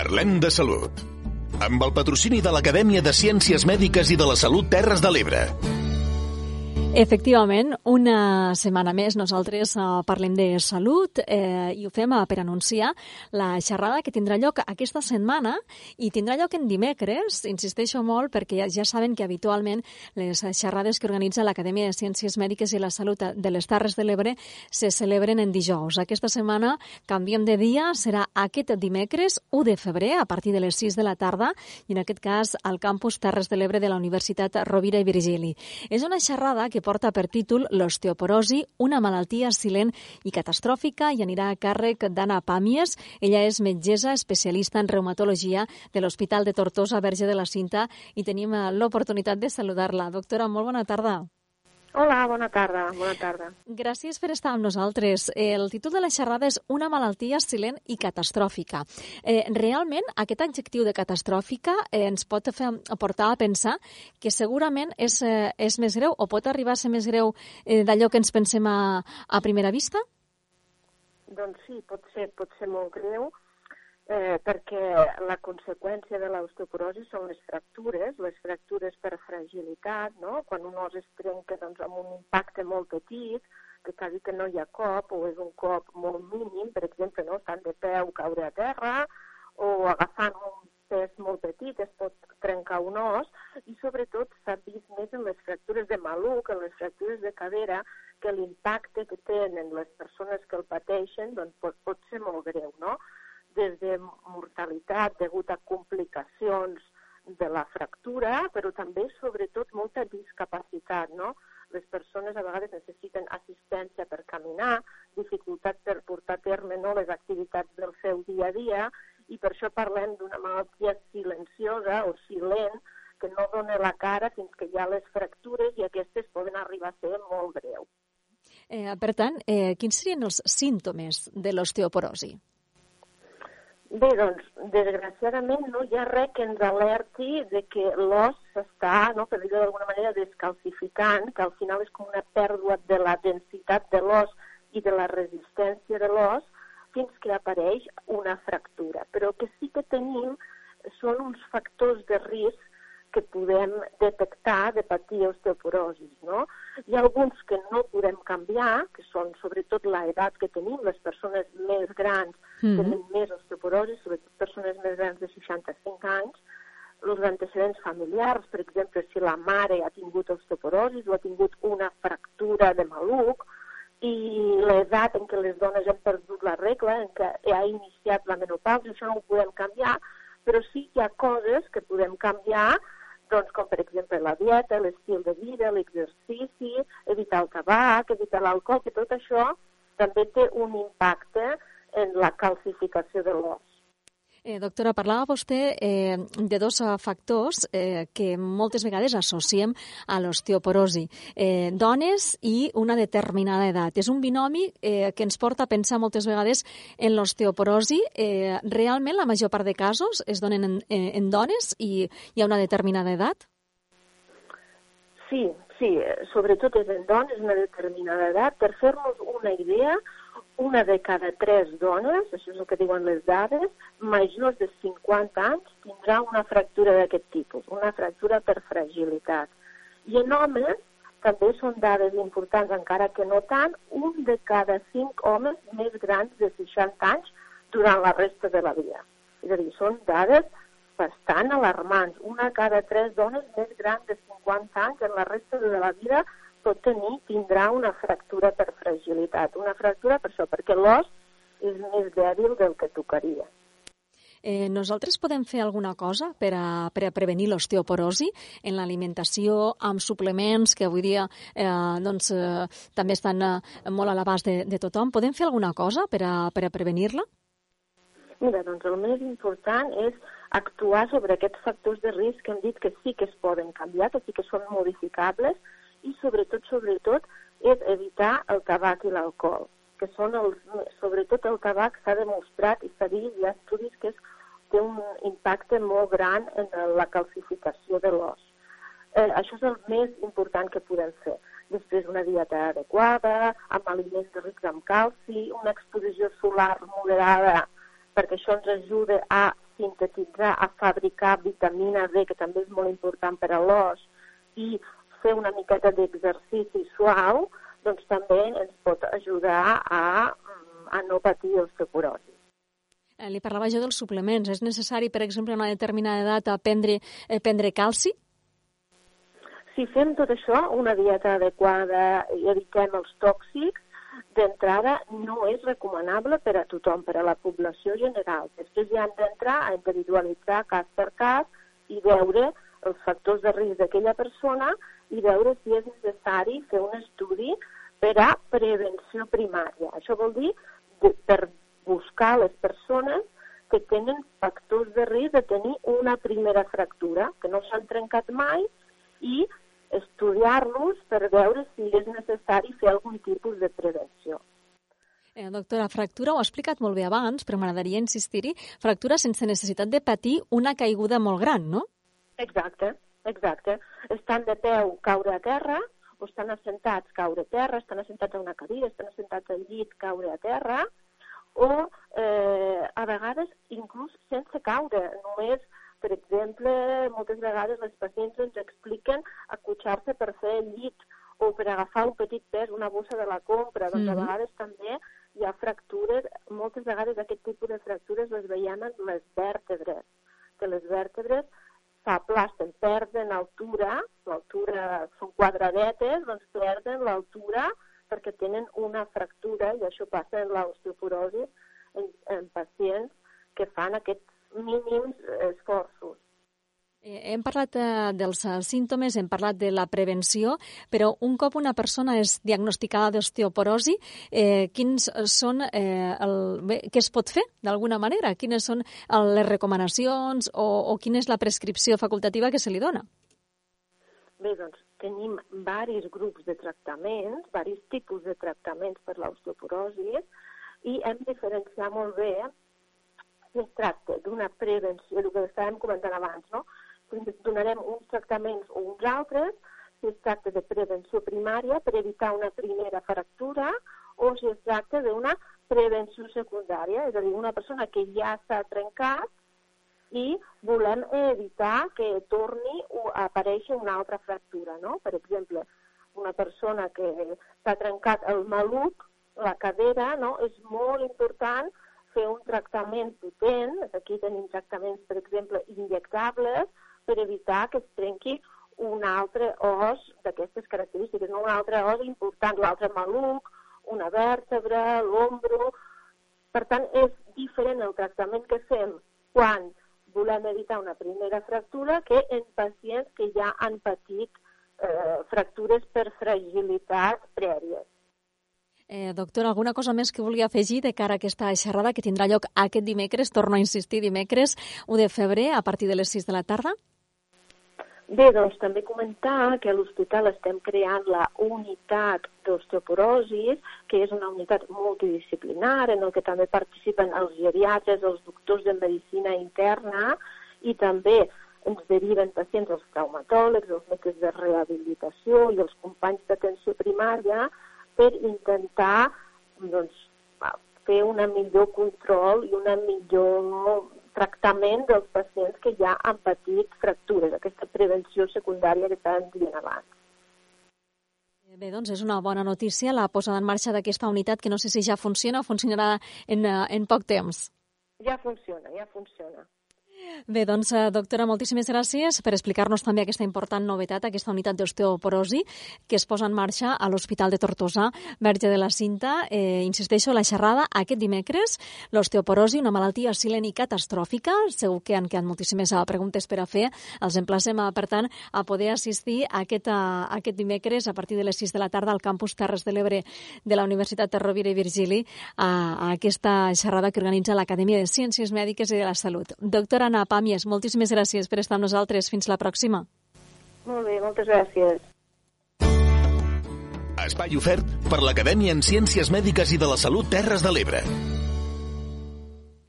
Parlem de salut. Amb el patrocini de l'Acadèmia de Ciències Mèdiques i de la Salut Terres de l'Ebre. Efectivament, una setmana més nosaltres uh, parlem de salut eh, i ho fem uh, per anunciar la xerrada que tindrà lloc aquesta setmana i tindrà lloc en dimecres, insisteixo molt perquè ja, ja saben que habitualment les xerrades que organitza l'Acadèmia de Ciències Mèdiques i la Salut de les Terres de l'Ebre se celebren en dijous. Aquesta setmana canviem de dia, serà aquest dimecres 1 de febrer a partir de les 6 de la tarda i en aquest cas al campus Terres de l'Ebre de la Universitat Rovira i Virgili. És una xerrada que que porta per títol L'osteoporosi, una malaltia silent i catastròfica i anirà a càrrec d'Anna Pàmies. Ella és metgessa especialista en reumatologia de l'Hospital de Tortosa Verge de la Cinta i tenim eh, l'oportunitat de saludar-la. Doctora, molt bona tarda. Hola, bona tarda, bona tarda. Gràcies per estar amb nosaltres. El títol de la xerrada és Una malaltia silent i catastròfica. Eh, realment, aquest adjectiu de catastròfica eh, ens pot fer, portar a pensar que segurament és, eh, és més greu o pot arribar a ser més greu eh, d'allò que ens pensem a, a primera vista? Doncs sí, pot ser, pot ser molt greu, eh, perquè la conseqüència de l'osteoporosi són les fractures, les fractures per fragilitat, no? quan un os es trenca doncs, amb un impacte molt petit, que quasi que no hi ha cop, o és un cop molt mínim, per exemple, no? estan de peu, caure a terra, o agafant un pes molt petit es pot trencar un os, i sobretot s'ha vist més en les fractures de maluc, en les fractures de cadera, que l'impacte que tenen les persones que el pateixen doncs, pot, pot ser molt greu, no? Des de mortalitat degut a complicacions de la fractura, però també, sobretot, molta discapacitat, no? Les persones a vegades necessiten assistència per caminar, dificultat per portar a terme no, les activitats del seu dia a dia, i per això parlem d'una malaltia silenciosa o silent, que no dona la cara fins que hi ha les fractures i aquestes poden arribar a ser molt greus. Eh, per tant, eh, quins serien els símptomes de l'osteoporosi? Bé, doncs, desgraciadament no hi ha res que ens alerti de que l'os s'està, no, per dir-ho d'alguna manera, descalcificant, que al final és com una pèrdua de la densitat de l'os i de la resistència de l'os fins que apareix una fractura. Però el que sí que tenim són uns factors de risc que podem detectar de patir osteoporosis. No? Hi ha alguns que no podem canviar, que són sobretot l'edat que tenim, les persones més grans mm -hmm. tenen més osteoporosis, sobretot persones més grans de 65 anys, els antecedents familiars, per exemple, si la mare ha tingut osteoporosis o ha tingut una fractura de maluc, i l'edat en què les dones han perdut la regla, en què ha iniciat la menopausa, això no ho podem canviar, però sí que hi ha coses que podem canviar doncs com per exemple la dieta, l'estil de vida, l'exercici, evitar el tabac, evitar l'alcohol, que tot això també té un impacte en la calcificació de l'os. Eh, doctora, parlava vostè eh, de dos uh, factors eh, que moltes vegades associem a l'osteoporosi. Eh, dones i una determinada edat. És un binomi eh, que ens porta a pensar moltes vegades en l'osteoporosi. Eh, realment, la major part de casos es donen en, eh, en dones i hi ha una determinada edat? Sí, sí, sobretot és en dones, una determinada edat. Per fer-nos una idea, una de cada tres dones, això és el que diuen les dades, majors de 50 anys tindrà una fractura d'aquest tipus, una fractura per fragilitat. I en homes, també són dades importants, encara que no tant, un de cada cinc homes més grans de 60 anys durant la resta de la vida. És a dir, són dades bastant alarmants. Una cada tres dones més grans de 50 anys en la resta de la vida pot tenir, tindrà una fractura per fragilitat. Una fractura per això, perquè l'os és més dèbil del que tocaria. Eh, nosaltres podem fer alguna cosa per a, per a prevenir l'osteoporosi en l'alimentació, amb suplements que avui dia eh, doncs, eh, també estan eh, molt a l'abast de, de tothom. Podem fer alguna cosa per a, per a prevenir-la? Mira, doncs el més important és actuar sobre aquests factors de risc que hem dit que sí que es poden canviar, que sí que són modificables, i sobretot, sobretot, és evitar el tabac i l'alcohol, que són els, sobretot el tabac s'ha demostrat i s'ha vist, hi ha estudis que és, té un impacte molt gran en la calcificació de l'os. Eh, això és el més important que podem fer. Després una dieta adequada, amb aliments rics en calci, una exposició solar moderada, perquè això ens ajuda a sintetitzar, a fabricar vitamina D, que també és molt important per a l'os, i fer una miqueta d'exercici suau, doncs també ens pot ajudar a, a no patir osteoporosi. Eh, li parlava jo dels suplements. És necessari, per exemple, a una determinada edat prendre, eh, prendre calci? Si fem tot això, una dieta adequada i evitem els tòxics, d'entrada no és recomanable per a tothom, per a la població general. Després ja han d'entrar a individualitzar cas per cas i veure els factors de risc d'aquella persona i veure si és necessari fer un estudi per a prevenció primària. Això vol dir per buscar les persones que tenen factors de risc de tenir una primera fractura, que no s'han trencat mai, i estudiar-los per veure si és necessari fer algun tipus de prevenció. Eh, doctora, fractura ho ha explicat molt bé abans, però m'agradaria insistir-hi, fractura sense necessitat de patir una caiguda molt gran, no? Exacte, exacte. Estan de peu, caure a terra, o estan assentats, caure a terra, estan assentats a una cadira, estan assentats al llit, caure a terra, o eh, a vegades inclús sense caure, només per exemple, moltes vegades les pacients ens expliquen acotxar-se per fer el llit o per agafar un petit pes, una bossa de la compra. Doncs mm -hmm. a mhm. vegades també hi ha fractures, moltes vegades aquest tipus de fractures les veiem en les vèrtebres, que les vèrtebres s'aplasten, perden altura, l'altura són quadradetes, doncs perden l'altura perquè tenen una fractura i això passa en l'osteoporosi en, en pacients que fan aquest mínims esforços. Eh, hem parlat eh, dels eh, símptomes, hem parlat de la prevenció, però un cop una persona és diagnosticada d'osteoporosi, eh, quins són, eh, el, bé, què es pot fer d'alguna manera? Quines són les recomanacions o, o quina és la prescripció facultativa que se li dona? Bé, doncs tenim varis grups de tractaments, varis tipus de tractaments per l'osteoporosi i hem de diferenciar molt bé si es tracta d'una prevenció, el que estàvem comentant abans, no? Donarem uns tractaments o uns altres, si es tracta de prevenció primària per evitar una primera fractura o si es tracta d'una prevenció secundària, és a dir, una persona que ja s'ha trencat i volem evitar que torni a aparèixer una altra fractura, no? Per exemple, una persona que s'ha trencat el maluc, la cadera, no? És molt important fer un tractament potent, aquí tenim tractaments, per exemple, injectables, per evitar que es trenqui un altre os d'aquestes característiques, no un altre os important, l'altre maluc, una vèrtebra, l'ombro... Per tant, és diferent el tractament que fem quan volem evitar una primera fractura que en pacients que ja han patit eh, fractures per fragilitat prèvies. Eh, doctor, alguna cosa més que volia afegir de cara a aquesta xerrada que tindrà lloc aquest dimecres, torno a insistir, dimecres 1 de febrer a partir de les 6 de la tarda? Bé, doncs també comentar que a l'hospital estem creant la unitat d'osteoporosis, que és una unitat multidisciplinar en el que també participen els geriatres, els doctors de medicina interna i també ens deriven pacients als traumatòlegs, els metges de rehabilitació i els companys d'atenció primària per intentar doncs, fer una millor control i una millor tractament dels pacients que ja han patit fractures, aquesta prevenció secundària que estàvem dient abans. Bé, doncs és una bona notícia la posada en marxa d'aquesta unitat que no sé si ja funciona o funcionarà en, eh, en poc temps. Ja funciona, ja funciona. Bé, doncs, eh, doctora, moltíssimes gràcies per explicar-nos també aquesta important novetat, aquesta unitat d'osteoporosi que es posa en marxa a l'Hospital de Tortosa, Verge de la Cinta. Eh, insisteixo, la xerrada aquest dimecres, l'osteoporosi, una malaltia silent i catastròfica. Segur que han quedat moltíssimes eh, preguntes per a fer. Els emplacem, eh, per tant, a poder assistir a aquest, a, aquest dimecres a partir de les 6 de la tarda al campus Terres de l'Ebre de la Universitat de Rovira i Virgili a, a aquesta xerrada que organitza l'Acadèmia de Ciències Mèdiques i de la Salut. Doctora Anna Pàmies, moltíssimes gràcies per estar amb nosaltres. Fins la pròxima. Molt bé, moltes gràcies. Espai ofert per l'Acadèmia en Ciències Mèdiques i de la Salut Terres de l'Ebre.